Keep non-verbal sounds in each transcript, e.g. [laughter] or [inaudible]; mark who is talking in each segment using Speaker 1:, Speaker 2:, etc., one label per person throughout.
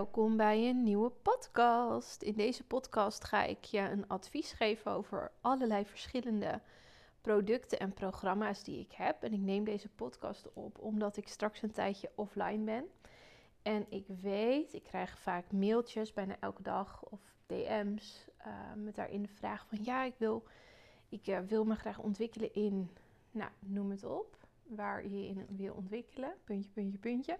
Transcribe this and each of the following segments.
Speaker 1: Welkom bij een nieuwe podcast. In deze podcast ga ik je een advies geven over allerlei verschillende producten en programma's die ik heb. En ik neem deze podcast op omdat ik straks een tijdje offline ben. En ik weet, ik krijg vaak mailtjes bijna elke dag of DM's uh, met daarin de vraag van ja, ik wil, ik uh, wil me graag ontwikkelen in, nou, noem het op, waar je in wil ontwikkelen, puntje, puntje, puntje.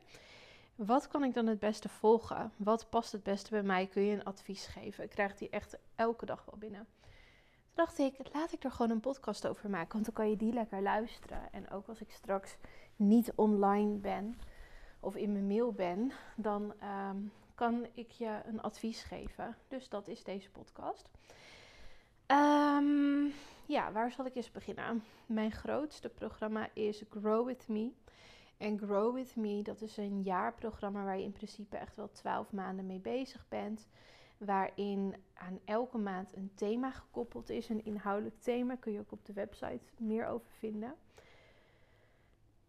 Speaker 1: Wat kan ik dan het beste volgen? Wat past het beste bij mij? Kun je een advies geven? Ik krijg die echt elke dag wel binnen. Toen dacht ik, laat ik er gewoon een podcast over maken, want dan kan je die lekker luisteren. En ook als ik straks niet online ben of in mijn mail ben, dan um, kan ik je een advies geven. Dus dat is deze podcast. Um, ja, waar zal ik eens beginnen? Mijn grootste programma is Grow With Me. En Grow With Me, dat is een jaarprogramma waar je in principe echt wel 12 maanden mee bezig bent. Waarin aan elke maand een thema gekoppeld is. Een inhoudelijk thema kun je ook op de website meer over vinden.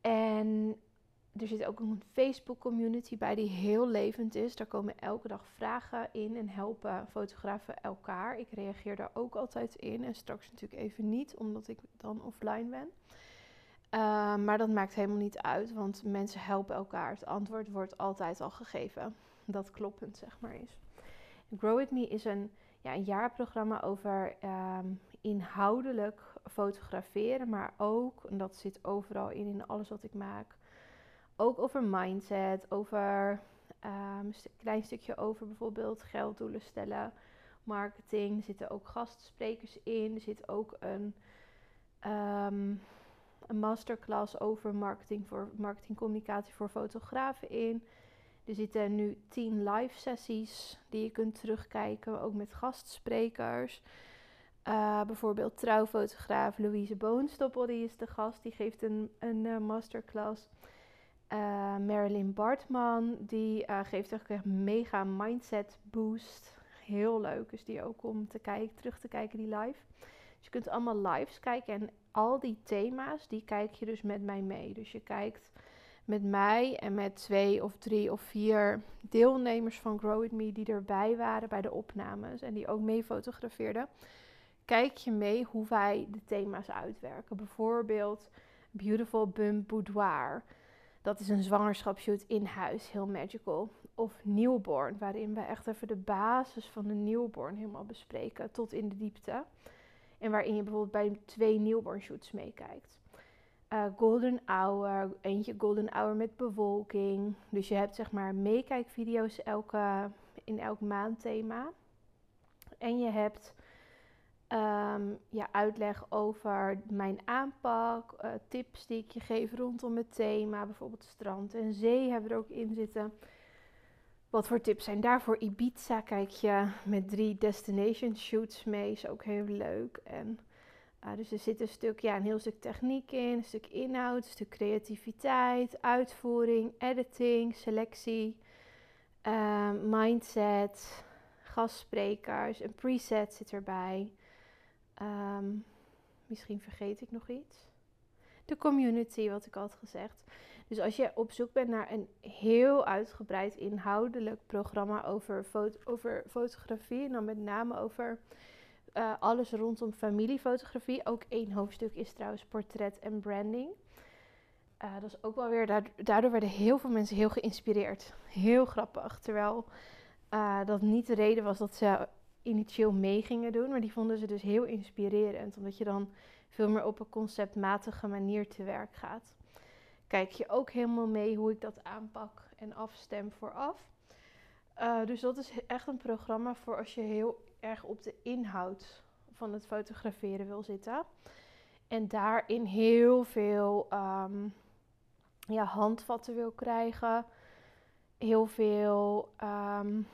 Speaker 1: En er zit ook een Facebook community bij die heel levend is. Daar komen elke dag vragen in en helpen fotografen elkaar. Ik reageer daar ook altijd in. En straks natuurlijk even niet, omdat ik dan offline ben. Uh, maar dat maakt helemaal niet uit, want mensen helpen elkaar. Het antwoord wordt altijd al gegeven. Dat kloppend, zeg maar, is. Grow With Me is een, ja, een jaarprogramma over um, inhoudelijk fotograferen, maar ook, en dat zit overal in, in alles wat ik maak, ook over mindset, over um, een klein stukje over bijvoorbeeld gelddoelen stellen, marketing. Er zitten ook gastsprekers in. Er zit ook een, een masterclass over marketing voor marketingcommunicatie voor fotografen in. Er zitten nu tien live sessies die je kunt terugkijken, ook met gastsprekers. Uh, bijvoorbeeld trouwfotograaf Louise Boonstoppel, die is de gast, die geeft een, een uh, masterclass. Uh, Marilyn Bartman, die geeft echt een mega mindset boost. Heel leuk is die ook om te kijken, terug te kijken, die live. Dus je kunt allemaal lives kijken en al die thema's, die kijk je dus met mij mee. Dus je kijkt met mij en met twee of drie of vier deelnemers van Grow With Me die erbij waren bij de opnames en die ook mee fotografeerden. Kijk je mee hoe wij de thema's uitwerken. Bijvoorbeeld Beautiful Bump Boudoir. Dat is een zwangerschapsshoot in huis, heel magical. Of newborn, waarin we echt even de basis van de newborn helemaal bespreken, tot in de diepte. En waarin je bijvoorbeeld bij twee newborn shoots meekijkt. Uh, golden hour, eentje golden hour met bewolking. Dus je hebt zeg maar meekijkvideo's elke, in elk maandthema. En je hebt um, ja, uitleg over mijn aanpak, uh, tips die ik je geef rondom het thema, bijvoorbeeld strand en zee hebben we er ook in zitten. Wat voor tips zijn daarvoor? Ibiza kijk je met drie destination shoots mee, is ook heel leuk. En, uh, dus er zit een stuk, ja, een heel stuk techniek in, een stuk inhoud, een stuk creativiteit, uitvoering, editing, selectie, uh, mindset, gastsprekers, een preset zit erbij. Um, misschien vergeet ik nog iets. De community, wat ik had gezegd. Dus als je op zoek bent naar een heel uitgebreid inhoudelijk programma over, foto over fotografie, en dan met name over uh, alles rondom familiefotografie. Ook één hoofdstuk is trouwens portret en branding. Uh, dat is ook wel weer, daardoor werden heel veel mensen heel geïnspireerd. Heel grappig. Terwijl uh, dat niet de reden was dat ze initieel mee gingen doen. Maar die vonden ze dus heel inspirerend. Omdat je dan veel meer op een conceptmatige manier te werk gaat. Kijk je ook helemaal mee hoe ik dat aanpak en afstem vooraf. Uh, dus dat is echt een programma voor als je heel erg op de inhoud van het fotograferen wil zitten. En daarin heel veel um, ja, handvatten wil krijgen. Heel veel, um,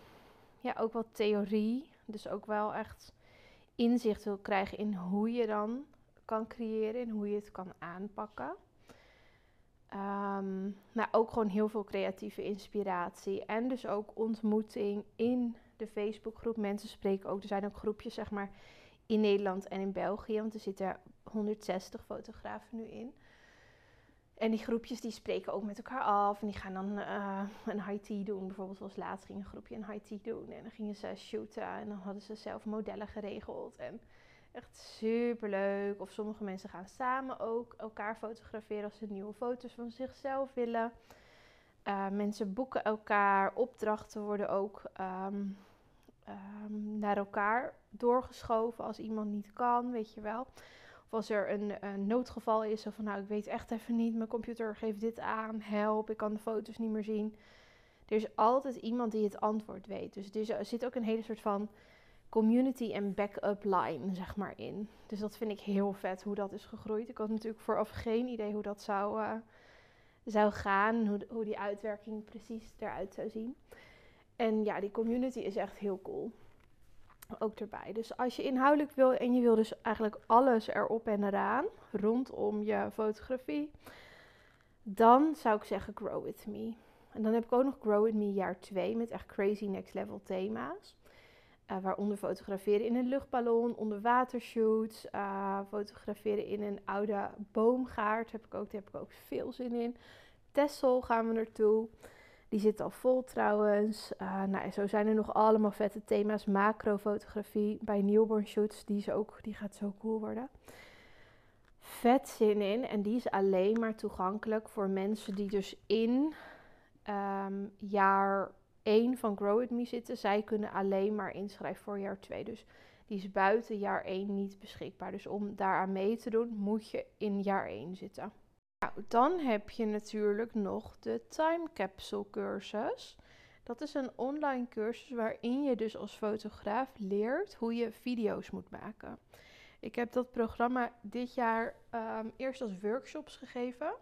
Speaker 1: ja, ook wat theorie. Dus ook wel echt inzicht wil krijgen in hoe je dan kan creëren en hoe je het kan aanpakken. Um, maar ook gewoon heel veel creatieve inspiratie. En dus ook ontmoeting in de Facebookgroep. Mensen spreken ook. Er zijn ook groepjes, zeg maar, in Nederland en in België. Want er zitten 160 fotografen nu in. En die groepjes die spreken ook met elkaar af. En die gaan dan uh, een high tea doen. Bijvoorbeeld was laatst ging een groepje een high tea doen. En dan gingen ze shooten. En dan hadden ze zelf modellen geregeld. En echt super leuk. Of sommige mensen gaan samen ook elkaar fotograferen als ze nieuwe foto's van zichzelf willen. Uh, mensen boeken elkaar. Opdrachten worden ook um, um, naar elkaar doorgeschoven als iemand niet kan, weet je wel. Of als er een, een, noodgeval is, of van nou, ik weet echt even niet, mijn computer geeft dit aan, help, ik kan de foto's niet meer zien. Er is altijd iemand die het antwoord weet. Dus er zit ook een hele soort van community en backup line, zeg maar, in. Dus dat vind ik heel vet hoe dat is gegroeid. Ik had natuurlijk vooraf geen idee hoe dat zou, uh, zou gaan, hoe, hoe die uitwerking precies eruit zou zien. En ja, die community is echt heel cool ook erbij. Dus als je inhoudelijk wil en je wil dus eigenlijk alles erop en eraan rondom je fotografie, dan zou ik zeggen Grow With Me. En dan heb ik ook nog Grow With Me jaar 2 met echt crazy next level thema's. Uh, waaronder fotograferen in een luchtballon, onderwatershoots, uh, fotograferen in een oude boomgaard. Heb ik ook, daar heb ik ook veel zin in. Tessel gaan we naartoe. Die zit al vol trouwens. Uh, nou, zo zijn er nog allemaal vette thema's. Macrofotografie bij newborn shoots. Die, is ook, die gaat zo cool worden. Vet zin in. En die is alleen maar toegankelijk voor mensen die dus in um, jaar 1 van Grow With Me zitten. Zij kunnen alleen maar inschrijven voor jaar 2. Dus die is buiten jaar 1 niet beschikbaar. Dus om daaraan mee te doen, moet je in jaar 1 zitten. Nou, dan heb je natuurlijk nog de Time Capsule cursus. Dat is een online cursus waarin je dus als fotograaf leert hoe je video's moet maken. Ik heb dat programma dit jaar um, eerst als workshops gegeven.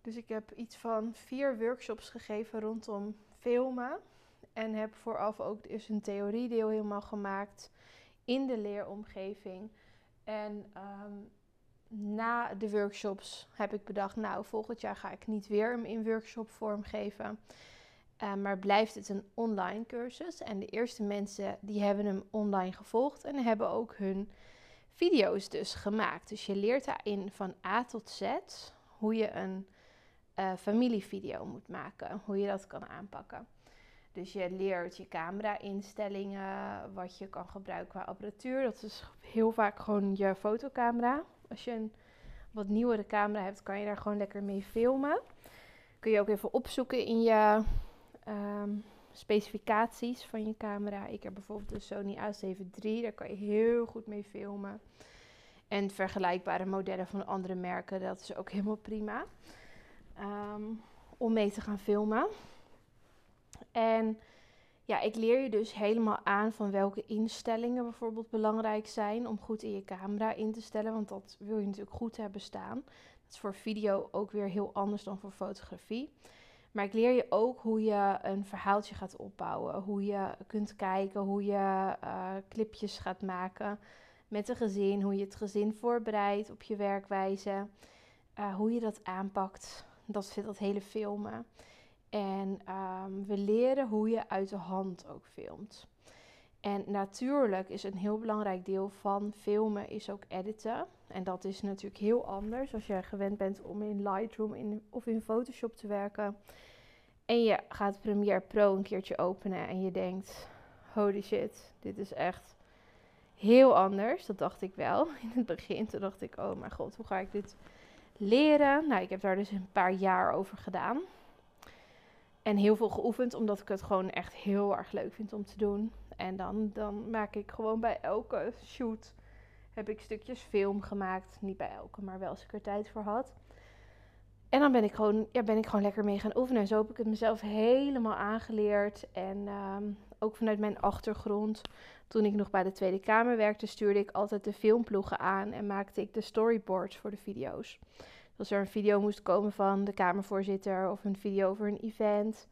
Speaker 1: Dus ik heb iets van vier workshops gegeven rondom filmen. En heb vooraf ook dus een theoriedeel helemaal gemaakt in de leeromgeving. En um, na de workshops heb ik bedacht, nou, volgend jaar ga ik niet weer hem in workshop vorm geven. Uh, maar blijft het een online cursus. En de eerste mensen die hebben hem online gevolgd en hebben ook hun video's dus gemaakt. Dus je leert daarin van A tot Z hoe je een uh, familievideo moet maken, hoe je dat kan aanpakken. Dus je leert je camera-instellingen, wat je kan gebruiken qua apparatuur. Dat is heel vaak gewoon je fotocamera. Als je een wat nieuwere camera hebt, kan je daar gewoon lekker mee filmen. Kun je ook even opzoeken in je ehm, specificaties van je camera. Ik heb bijvoorbeeld de Sony A7 III, daar kan je heel goed mee filmen. En vergelijkbare modellen van andere merken, dat is ook helemaal prima. Ehm, om mee te gaan filmen. En ja, ik leer je dus helemaal aan van welke instellingen bijvoorbeeld belangrijk zijn om goed in je camera in te stellen. Want dat wil je natuurlijk goed hebben staan. Dat is voor video ook weer heel anders dan voor fotografie. Maar ik leer je ook hoe je een verhaaltje gaat opbouwen. Hoe je kunt kijken, hoe je uh, clipjes gaat maken met een gezin. Hoe je het gezin voorbereidt op je werkwijze. Uh, hoe je dat aanpakt. Dat zit dat hele filmen. En um, we leren hoe je uit de hand ook filmt. En natuurlijk is een heel belangrijk deel van filmen is ook editen. En dat is natuurlijk heel anders als je gewend bent om in Lightroom in, of in Photoshop te werken. En je gaat Premiere Pro een keertje openen en je denkt, holy shit, dit is echt heel anders. Dat dacht ik wel [laughs] in het begin. Toen dacht ik, oh mijn god, hoe ga ik dit leren? Nou, ik heb daar dus een paar jaar over gedaan. En heel veel geoefend, omdat ik het gewoon echt heel erg leuk vind om te doen. En dan, dan maak ik gewoon bij elke shoot heb ik stukjes film gemaakt. Niet bij elke, maar wel als ik er tijd voor had. En dan ben ik gewoon, ja, ben ik gewoon lekker mee gaan oefenen. En zo heb ik het mezelf helemaal aangeleerd. En ehm, ook vanuit mijn achtergrond, toen ik nog bij de Tweede Kamer werkte, stuurde ik altijd de filmploegen aan en maakte ik de storyboards voor de video's. Als er een video moest komen van de Kamervoorzitter of een video over een event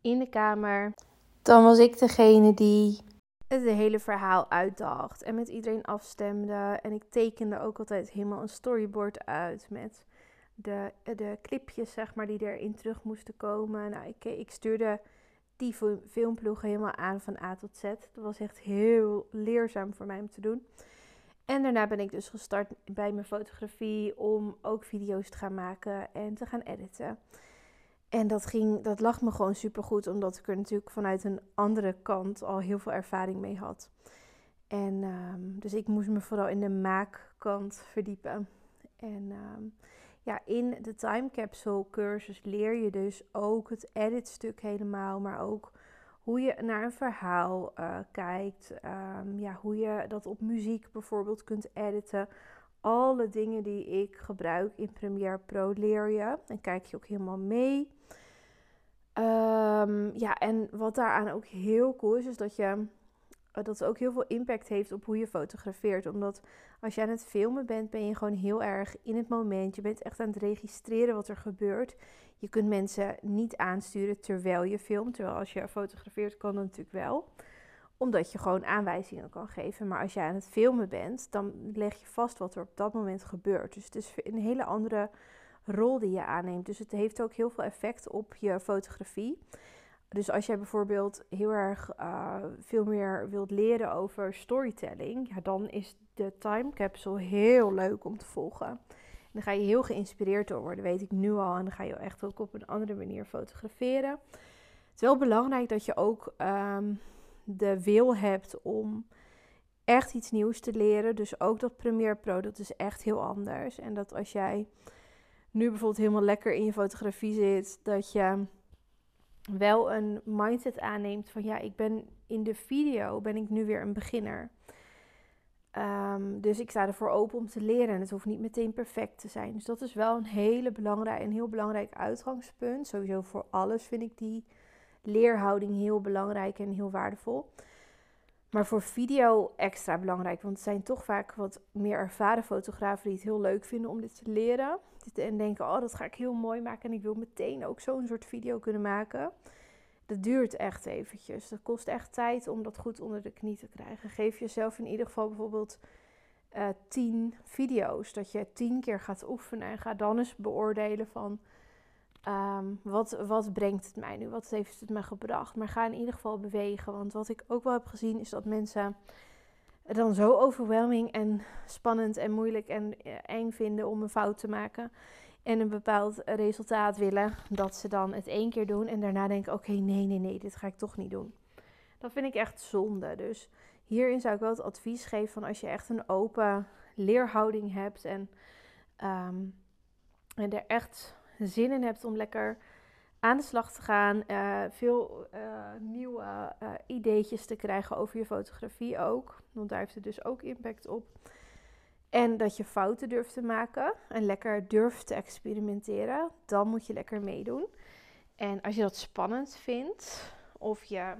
Speaker 1: in de Kamer, dan was ik degene die het hele verhaal uitdacht en met iedereen afstemde. En ik tekende ook altijd helemaal een storyboard uit met de, de clipjes, zeg maar, die erin terug moesten komen. Nou, ik, ik stuurde die filmploegen helemaal aan van A tot Z. Dat was echt heel leerzaam voor mij om te doen. En daarna ben ik dus gestart bij mijn fotografie om ook video's te gaan maken en te gaan editen. En dat, ging, dat lag me gewoon super goed, omdat ik er natuurlijk vanuit een andere kant al heel veel ervaring mee had. En ehm, dus ik moest me vooral in de maakkant verdiepen. En ehm, ja, in de time capsule cursus leer je dus ook het edit stuk helemaal, maar ook hoe je naar een verhaal uh, kijkt, um, ja, hoe je dat op muziek bijvoorbeeld kunt editen. Alle dingen die ik gebruik in Premiere Pro leer je en kijk je ook helemaal mee. Um, ja, en wat daaraan ook heel cool is, is dat je dat ook heel veel impact heeft op hoe je fotografeert. Omdat als je aan het filmen bent, ben je gewoon heel erg in het moment. Je bent echt aan het registreren wat er gebeurt. Je kunt mensen niet aansturen terwijl je filmt. Terwijl als je fotografeert kan dat natuurlijk wel. Omdat je gewoon aanwijzingen kan geven. Maar als je aan het filmen bent, dan leg je vast wat er op dat moment gebeurt. Dus het is een hele andere rol die je aanneemt. Dus het heeft ook heel veel effect op je fotografie. Dus als jij bijvoorbeeld heel erg uh, veel meer wilt leren over storytelling, ja, dan is de time capsule heel leuk om te volgen. En dan ga je heel geïnspireerd door worden, weet ik nu al. En dan ga je echt ook op een andere manier fotograferen. Het is wel belangrijk dat je ook um, de wil hebt om echt iets nieuws te leren. Dus ook dat Premiere Pro, dat is echt heel anders. En dat als jij nu bijvoorbeeld helemaal lekker in je fotografie zit, dat je wel een mindset aanneemt van ja, ik ben in de video ben ik nu weer een beginner. Um, dus ik sta ervoor open om te leren en het hoeft niet meteen perfect te zijn. Dus dat is wel een hele belangrijk, een heel belangrijk uitgangspunt. Sowieso voor alles vind ik die leerhouding heel belangrijk en heel waardevol. Maar voor video extra belangrijk, want het zijn toch vaak wat meer ervaren fotografen die het heel leuk vinden om dit te leren. En denken, oh dat ga ik heel mooi maken en ik wil meteen ook zo'n soort video kunnen maken. Dat duurt echt eventjes. Dat kost echt tijd om dat goed onder de knie te krijgen. Geef jezelf in ieder geval bijvoorbeeld uh, tien video's. Dat je tien keer gaat oefenen en ga dan eens beoordelen van Um, wat, wat brengt het mij nu? Wat heeft het me gebracht? Maar ga in ieder geval bewegen. Want wat ik ook wel heb gezien is dat mensen het dan zo overwhelming en spannend en moeilijk en eh, eng vinden om een fout te maken. En een bepaald resultaat willen. Dat ze dan het één keer doen en daarna denken: oké, nee, nee, nee, dit ga ik toch niet doen. Dat vind ik echt zonde. Dus hierin zou ik wel het advies geven van als je echt een open leerhouding hebt en, um, en er echt zin in hebt om lekker aan de slag te gaan. Uh, veel uh, nieuwe uh, ideetjes te krijgen over je fotografie ook. Want daar heeft het dus ook impact op. En dat je fouten durft te maken en lekker durft te experimenteren. Dan moet je lekker meedoen. En als je dat spannend vindt, of je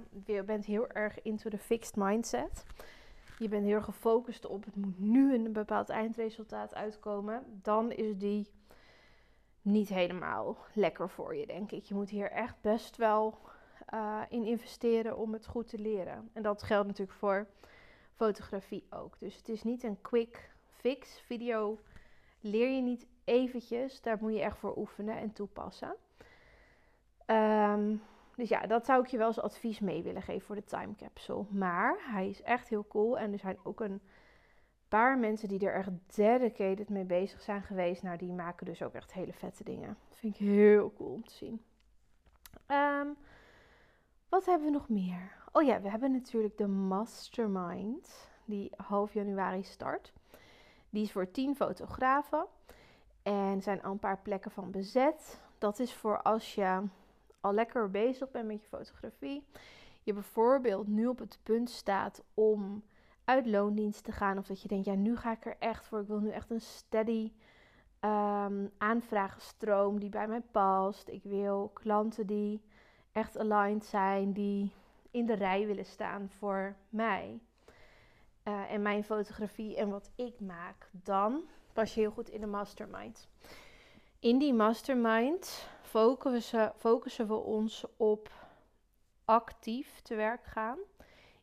Speaker 1: bent heel erg into the fixed mindset. Je bent heel gefocust op het moet nu een bepaald eindresultaat uitkomen. Dan is die niet helemaal lekker voor je, denk ik. Je moet hier echt best wel uh, in investeren om het goed te leren. En dat geldt natuurlijk voor fotografie ook. Dus het is niet een quick fix. Video leer je niet eventjes. Daar moet je echt voor oefenen en toepassen. Um, dus ja, dat zou ik je wel als advies mee willen geven voor de time capsule. Maar hij is echt heel cool en er zijn ook een paar mensen die er echt dedicated mee bezig zijn geweest. Nou, die maken dus ook echt hele vette dingen. Vind ik heel cool om te zien. Um, wat hebben we nog meer? Oh ja, we hebben natuurlijk de Mastermind, die half januari start. Die is voor 10 fotografen. En zijn al een paar plekken van bezet. Dat is voor als je al lekker bezig bent met je fotografie. Je bijvoorbeeld nu op het punt staat om uit loondienst te gaan. Of dat je denkt, ja, nu ga ik er echt voor. Ik wil nu echt een steady um, aanvragenstroom die bij mij past. Ik wil klanten die echt aligned zijn, die in de rij willen staan voor mij. Uh, en mijn fotografie en wat ik maak. Dan pas je heel goed in de mastermind. In die mastermind focussen, focussen we ons op actief te werk gaan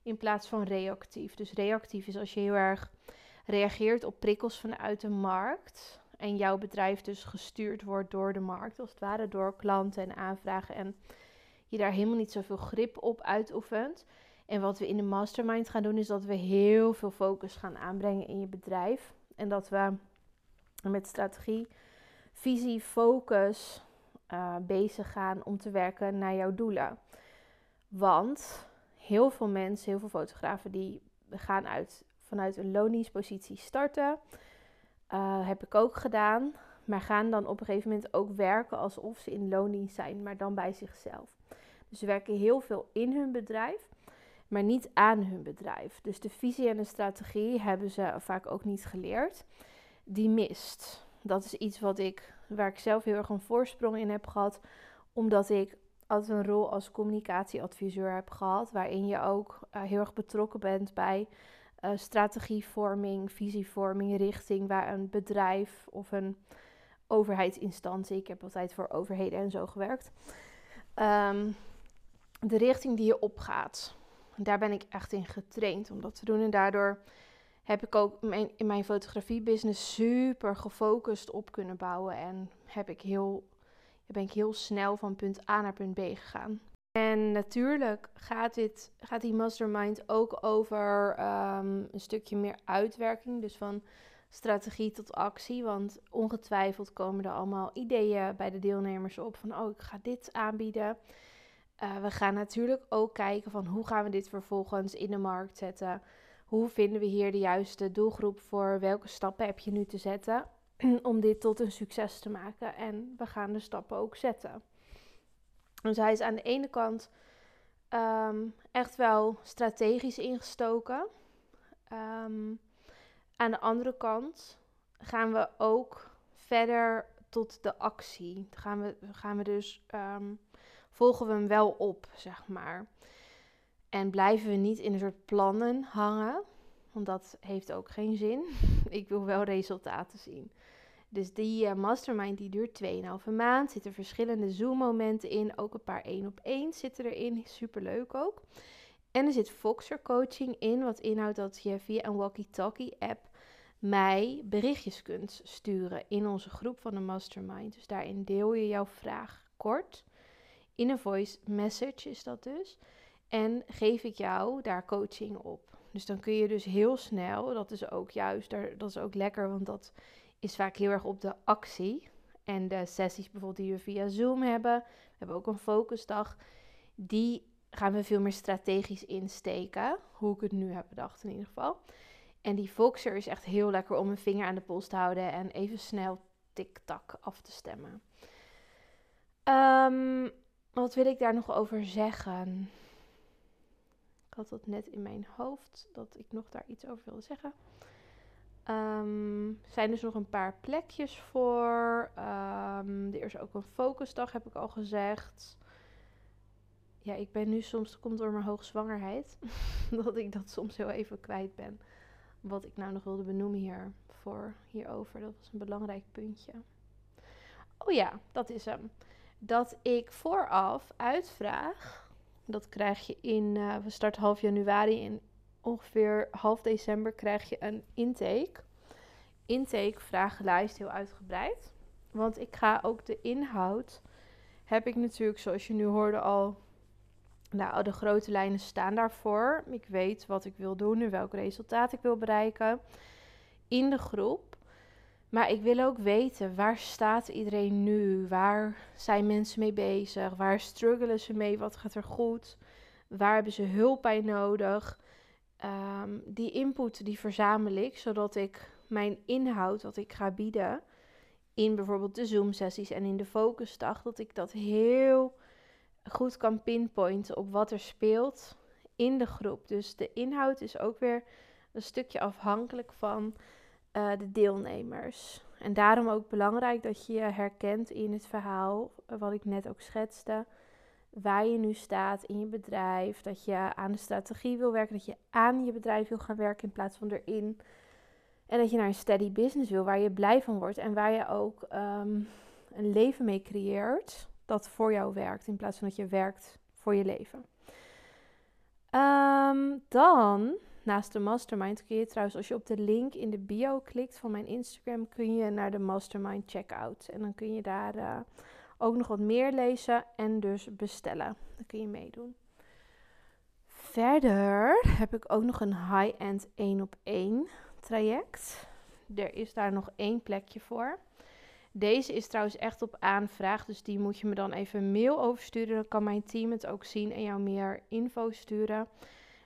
Speaker 1: in plaats van reactief. Dus reactief is als je heel erg reageert op prikkels vanuit de markt en jouw bedrijf dus gestuurd wordt door de markt, als het ware door klanten en aanvragen en je daar helemaal niet zoveel grip op uitoefent. En wat we in de mastermind gaan doen, is dat we heel veel focus gaan aanbrengen in je bedrijf. En dat we met strategie, visie, focus uh, bezig gaan om te werken naar jouw doelen. Want heel veel mensen, heel veel fotografen, die gaan uit, vanuit een loningspositie starten. Uh, heb ik ook gedaan. Maar gaan dan op een gegeven moment ook werken alsof ze in loondienst zijn, maar dan bij zichzelf. Dus ze werken heel veel in hun bedrijf, maar niet aan hun bedrijf. Dus de visie en de strategie hebben ze vaak ook niet geleerd. Die mist. Dat is iets wat ik, waar ik zelf heel erg een voorsprong in heb gehad, omdat ik altijd een rol als communicatieadviseur heb gehad, waarin je ook uh, heel erg betrokken bent bij uh, strategievorming, visievorming, richting waar een bedrijf of een overheidsinstantie, ik heb altijd voor overheden en zo gewerkt, um, de richting die je opgaat. Daar ben ik echt in getraind om dat te doen en daardoor heb ik ook in mijn fotografiebusiness super gefocust op kunnen bouwen en heb ik heel, ben ik heel snel van punt A naar punt B gegaan. En natuurlijk gaat, dit, gaat die mastermind ook over ehm, een stukje meer uitwerking. Dus van strategie tot actie. Want ongetwijfeld komen er allemaal ideeën bij de deelnemers op van oh, ik ga dit aanbieden. Uh, we gaan natuurlijk ook kijken van hoe gaan we dit vervolgens in de markt zetten. Hoe vinden we hier de juiste doelgroep voor? Welke stappen heb je nu te zetten [clears throat] om dit tot een succes te maken? En we gaan de stappen ook zetten. Dus hij is aan de ene kant ehm, echt wel strategisch ingestoken. Um, aan de andere kant gaan we ook verder tot de actie. Gaan we, gaan we dus, um, volgen we hem wel op, zeg maar. En blijven we niet in een soort plannen hangen, want dat heeft ook geen zin. [laughs] Ik wil wel resultaten zien. Dus die uh, mastermind die duurt 2,5 maand. Zitten verschillende Zoom-momenten in. Ook een paar één op één zitten erin. Superleuk ook. En er zit Foxer coaching in. Wat inhoudt dat je via een walkie-talkie app mij berichtjes kunt sturen in onze groep van de mastermind. Dus daarin deel je jouw vraag kort. In een voice message is dat dus. En geef ik jou daar coaching op. Dus dan kun je dus heel snel, dat is ook juist, dat is ook lekker, want dat is vaak heel erg op de actie. En de sessies bijvoorbeeld die we via Zoom hebben, we hebben ook een focusdag, die gaan we veel meer strategisch insteken. Hoe ik het nu heb bedacht in ieder geval. En die Voxer is echt heel lekker om een vinger aan de pols te houden en even snel tik-tak af te stemmen. Um, wat wil ik daar nog over zeggen? Ik had dat net in mijn hoofd dat ik nog daar iets over wilde zeggen. Er zijn dus nog een paar plekjes voor. Um, er is ook een focusdag, heb ik al gezegd. Ja, ik ben nu soms, komt door mijn hoogzwangerheid, [laughs] dat ik dat soms heel even kwijt ben wat ik nou nog wilde benoemen hier voor hierover. Dat was een belangrijk puntje. Oh ja, dat is hem. Dat ik vooraf uitvraag. Dat krijg je in. Uh, we starten half januari. In ongeveer half december krijg je een intake. Intake vragenlijst heel uitgebreid. Want ik ga ook de inhoud. Heb ik natuurlijk, zoals je nu hoorde, al nou, de grote lijnen staan daarvoor. Ik weet wat ik wil doen en welk resultaat ik wil bereiken in de groep. Maar ik wil ook weten waar staat iedereen nu? Waar zijn mensen mee bezig? Waar struggelen ze mee? Wat gaat er goed? Waar hebben ze hulp bij nodig? Um, die input die verzamel ik, zodat ik mijn inhoud wat ik ga bieden in bijvoorbeeld de Zoom sessies en in de focusdag, dat ik dat heel goed kan pinpointen op wat er speelt in de groep. Dus de inhoud is ook weer een stukje afhankelijk van uh, de deelnemers. En daarom ook belangrijk dat je je herkent in het verhaal, eh, wat ik net ook schetste. Waar je nu staat in je bedrijf. Dat je aan de strategie wil werken. Dat je aan je bedrijf wil gaan werken in plaats van erin. En dat je naar een steady business wil waar je blij van wordt. En waar je ook um, een leven mee creëert dat voor jou werkt, in plaats van dat je werkt voor je leven. Um, dan, naast de mastermind, kun je trouwens, als je op de link in de bio klikt van mijn Instagram, kun je naar de mastermind checkout. En dan kun je daar uh, ook nog wat meer lezen en dus bestellen. Dan kun je meedoen. Verder heb ik ook nog een high-end 1 op 1 traject. Er is daar nog één plekje voor. Deze is trouwens echt op aanvraag, dus die moet je me dan even een mail oversturen. Dan kan mijn team het ook zien en jou meer info sturen.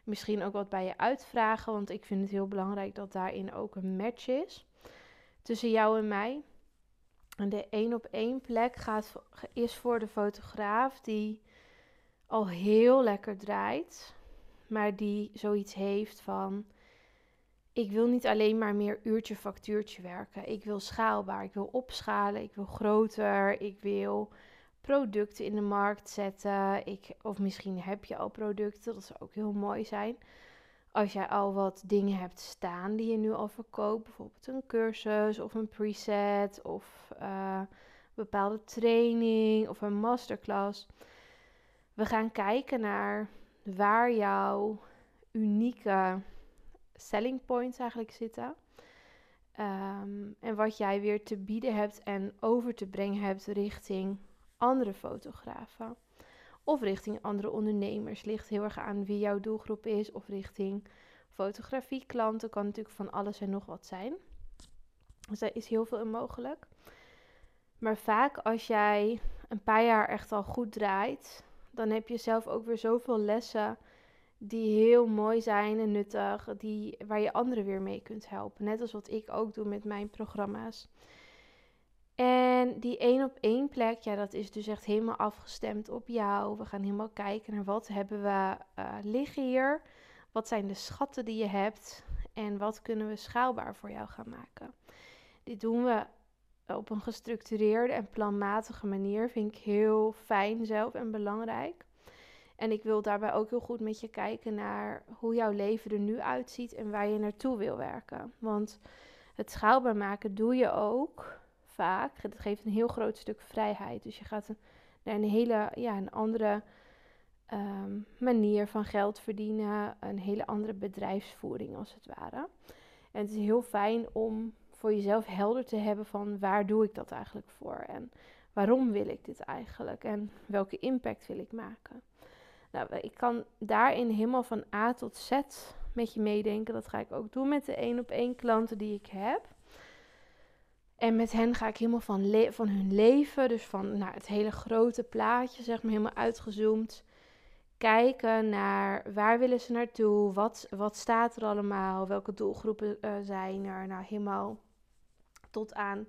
Speaker 1: Misschien ook wat bij je uitvragen, want ik vind het heel belangrijk dat daarin ook een match is tussen jou en mij. En de één op één plek gaat, is voor de fotograaf die al heel lekker draait, maar die zoiets heeft van: ik wil niet alleen maar meer uurtje factuurtje werken. Ik wil schaalbaar, ik wil opschalen, ik wil groter, ik wil producten in de markt zetten. Ik, of misschien heb je al producten, dat zou ook heel mooi zijn. Als jij al wat dingen hebt staan die je nu al verkoopt, bijvoorbeeld een cursus of een preset of uh, bepaalde training of een masterclass. We gaan kijken naar waar jouw unieke selling points eigenlijk zitten. Ehm, en wat jij weer te bieden hebt en over te brengen hebt richting andere fotografen. Of richting andere ondernemers. Ligt heel erg aan wie jouw doelgroep is. Of richting fotografieklanten. Kan natuurlijk van alles en nog wat zijn. Dus daar is heel veel in mogelijk. Maar vaak als jij een paar jaar echt al goed draait, dan heb je zelf ook weer zoveel lessen die heel mooi zijn en nuttig, die, waar je anderen weer mee kunt helpen. Net als wat ik ook doe met mijn programma's. En die één op één plek, ja, dat is dus echt helemaal afgestemd op jou. We gaan helemaal kijken naar wat hebben we uh, liggen hier. Wat zijn de schatten die je hebt en wat kunnen we schaalbaar voor jou gaan maken. Dit doen we op een gestructureerde en planmatige manier. Vind ik heel fijn zelf en belangrijk. En ik wil daarbij ook heel goed met je kijken naar hoe jouw leven er nu uitziet en waar je naartoe wil werken. Want het schaalbaar maken doe je ook vaak. Het geeft een heel groot stuk vrijheid. Dus je gaat naar een hele ja, een andere ehm, manier van geld verdienen, een hele andere bedrijfsvoering als het ware. En het is heel fijn om voor jezelf helder te hebben van waar doe ik dat eigenlijk voor en waarom wil ik dit eigenlijk en welke impact wil ik maken. Nou, ik kan daarin helemaal van A tot Z met je meedenken. Dat ga ik ook doen met de één op één klanten die ik heb. En met hen ga ik helemaal van, van hun leven, dus van nou, het hele grote plaatje, zeg maar, helemaal uitgezoomd. Kijken naar waar willen ze naartoe, wat, wat staat er allemaal, welke doelgroepen uh, zijn er. Nou, helemaal tot aan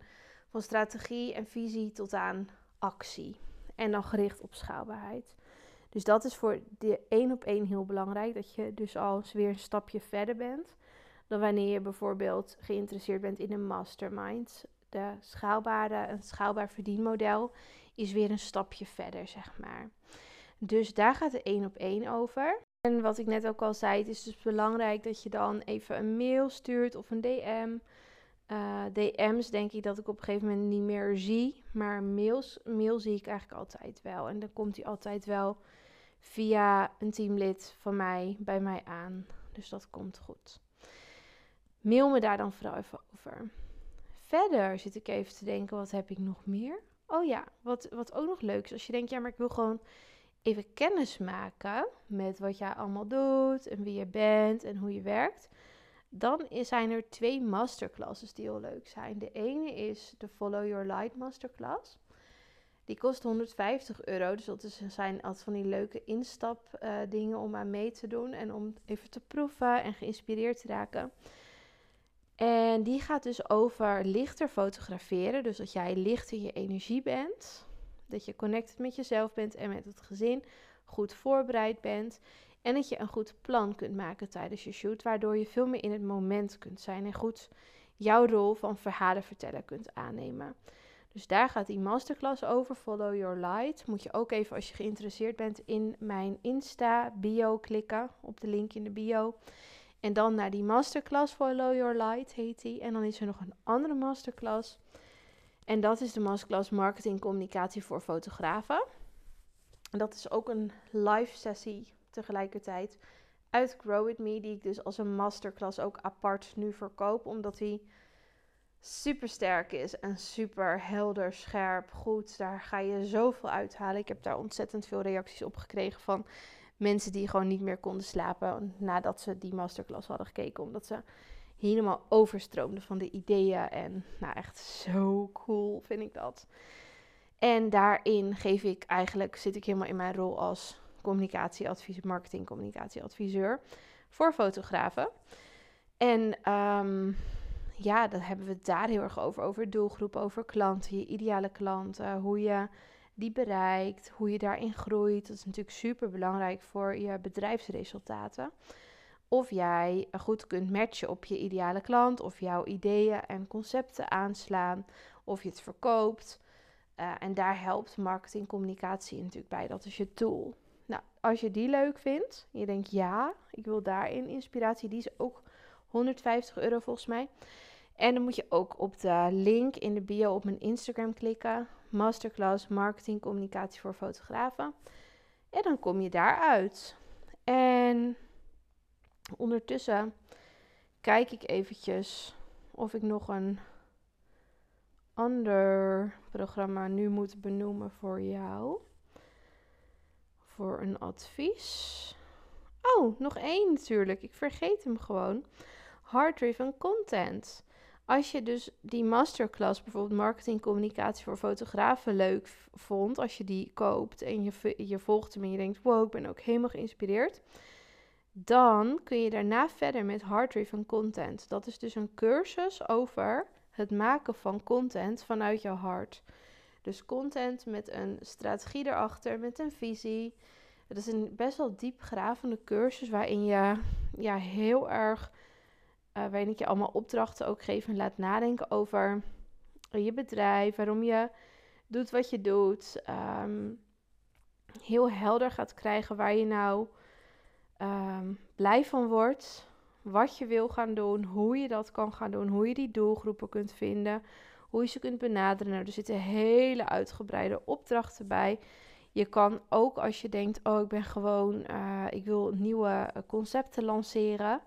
Speaker 1: van strategie en visie tot aan actie. En dan gericht op schaalbaarheid. Dus dat is voor de één op één heel belangrijk. Dat je dus al weer een stapje verder bent. Dan wanneer je bijvoorbeeld geïnteresseerd bent in een mastermind. De schaalbare, een schaalbaar verdienmodel is weer een stapje verder, zeg maar. Dus daar gaat de één op één over. En wat ik net ook al zei, het is dus belangrijk dat je dan even een mail stuurt of een DM. Eh, DM's denk ik dat ik op een gegeven moment niet meer zie. Maar mails, mail zie ik eigenlijk altijd wel. En dan komt hij altijd wel via een teamlid van mij bij mij aan. Dus dat komt goed. Mail me daar dan vooral even over. Verder zit ik even te denken, wat heb ik nog meer? Oh ja, wat, wat ook nog leuk is. Als je denkt, ja, maar ik wil gewoon even kennis maken met wat jij allemaal doet en wie je bent en hoe je werkt. Dan zijn er twee masterclasses die heel leuk zijn. De ene is de Follow Your Light Masterclass. Die kost 150 euro. Dus dat zijn altijd van die leuke instapdingen uh, om aan mee te doen. En om even te proeven en geïnspireerd te raken. En die gaat dus over lichter fotograferen. Dus dat jij lichter in je energie bent. Dat je connected met jezelf bent en met het gezin. Goed voorbereid bent. En dat je een goed plan kunt maken tijdens je shoot. Waardoor je veel meer in het moment kunt zijn. En goed jouw rol van verhalen vertellen kunt aannemen. Dus daar gaat die masterclass over, Follow Your Light. Moet je ook even als je geïnteresseerd bent in mijn Insta bio klikken, op de link in de bio. En dan naar die masterclass, Follow Your Light heet die. En dan is er nog een andere masterclass. En dat is de masterclass Marketing Communicatie voor Fotografen. En dat is ook een live sessie tegelijkertijd uit Grow With Me, die ik dus als een masterclass ook apart nu verkoop, omdat die super sterk is en super helder, scherp, goed. Daar ga je zoveel uithalen. Ik heb daar ontzettend veel reacties op gekregen van mensen die gewoon niet meer konden slapen nadat ze die masterclass hadden gekeken. Omdat ze helemaal overstroomden van de ideeën. En nou, echt zo cool vind ik dat. En daarin geef ik eigenlijk, zit ik helemaal in mijn rol als communicatieadviseur, marketing communicatieadviseur voor fotografen. En um, ja, dan hebben we het daar heel erg over. Over doelgroep, over klanten, je ideale klanten, hoe je die bereikt, hoe je daarin groeit. Dat is natuurlijk super belangrijk voor je bedrijfsresultaten. Of jij goed kunt matchen op je ideale klant, of jouw ideeën en concepten aanslaan, of je het verkoopt. Uh, en daar helpt marketingcommunicatie natuurlijk bij. Dat is je tool. Nou, als je die leuk vindt, je denkt ja, ik wil daarin inspiratie, die is ook 150 euro volgens mij. En dan moet je ook op de link in de bio op mijn Instagram klikken. Masterclass Marketing Communicatie voor Fotografen. En dan kom je daaruit. En ondertussen kijk ik eventjes of ik nog een ander programma nu moet benoemen voor jou. Voor een advies. Oh, nog één natuurlijk. Ik vergeet hem gewoon. Hard Driven Content. Als je dus die masterclass, bijvoorbeeld marketing communicatie voor fotografen, leuk vond, als je die koopt en je, je volgt hem en je denkt, wow, ik ben ook helemaal geïnspireerd, dan kun je daarna verder met hard-driven content. Dat is dus een cursus over het maken van content vanuit jouw hart. Dus content met een strategie erachter, met een visie. Het is een best wel diepgravende cursus waarin je ja, heel erg uh, waarin ik je allemaal opdrachten ook geef en laat nadenken over je bedrijf, waarom je doet wat je doet. Ehm, heel helder gaat krijgen waar je nou um, blij van wordt, wat je wil gaan doen, hoe je dat kan gaan doen, hoe je die doelgroepen kunt vinden, hoe je ze kunt benaderen. Nou, er zitten hele uitgebreide opdrachten bij. Je kan ook als je denkt, oh ik ben gewoon, uh, ik wil nieuwe concepten lanceren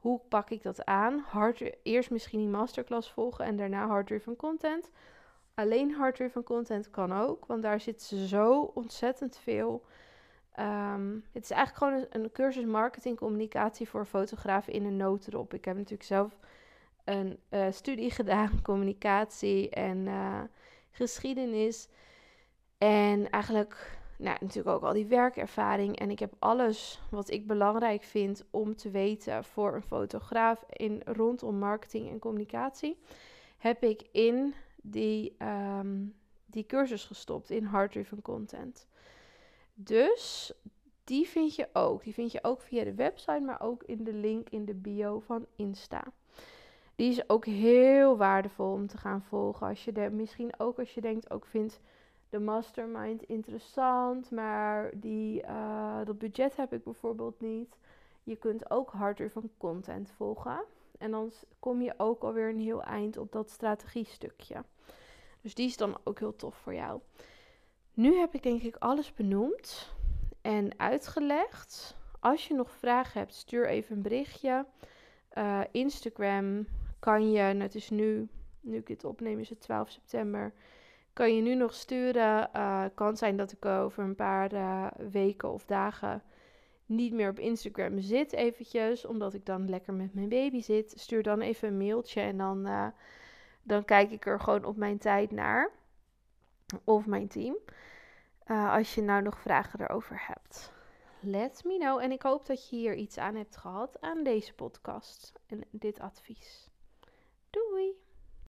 Speaker 1: hoe pak ik dat aan? Hard, eerst misschien die masterclass volgen en daarna hard-driven content. Alleen hard-driven content kan ook, want daar zit zo ontzettend veel. Um, het is eigenlijk gewoon een, cursus marketing communicatie voor fotografen in een notendop. Ik heb natuurlijk zelf een uh, studie [laughs] gedaan, communicatie en uh, geschiedenis. En eigenlijk nou, natuurlijk ook al die werkervaring. En ik heb alles wat ik belangrijk vind om te weten voor een fotograaf in rondom marketing en communicatie. Heb ik in die, um, die cursus gestopt in Hard Driven Content. Dus die vind je ook. Die vind je ook via de website, maar ook in de link in de bio van Insta. Die is ook heel waardevol om te gaan volgen. Als je er misschien ook als je denkt, ook vindt de mastermind interessant, maar die, uh, dat budget heb ik bijvoorbeeld niet. Je kunt ook harder van content volgen. En dan kom je ook alweer een heel eind op dat strategiestukje. Dus die is dan ook heel tof voor jou. Nu heb ik denk ik alles benoemd en uitgelegd. Als je nog vragen hebt, stuur even een berichtje. Uh, Instagram kan je, het is nu, nu ik dit opneem, is het 12 september kan je nu nog sturen. Uh, kan zijn dat ik over een paar uh, weken of dagen niet meer op Instagram zit eventjes, omdat ik dan lekker met mijn baby zit. Stuur dan even een mailtje en dan, uh, dan kijk ik er gewoon op mijn tijd naar. Of mijn team. als je nou nog vragen erover hebt. Let me know. En ik hoop dat je hier iets aan hebt gehad aan deze podcast en dit advies. Doei!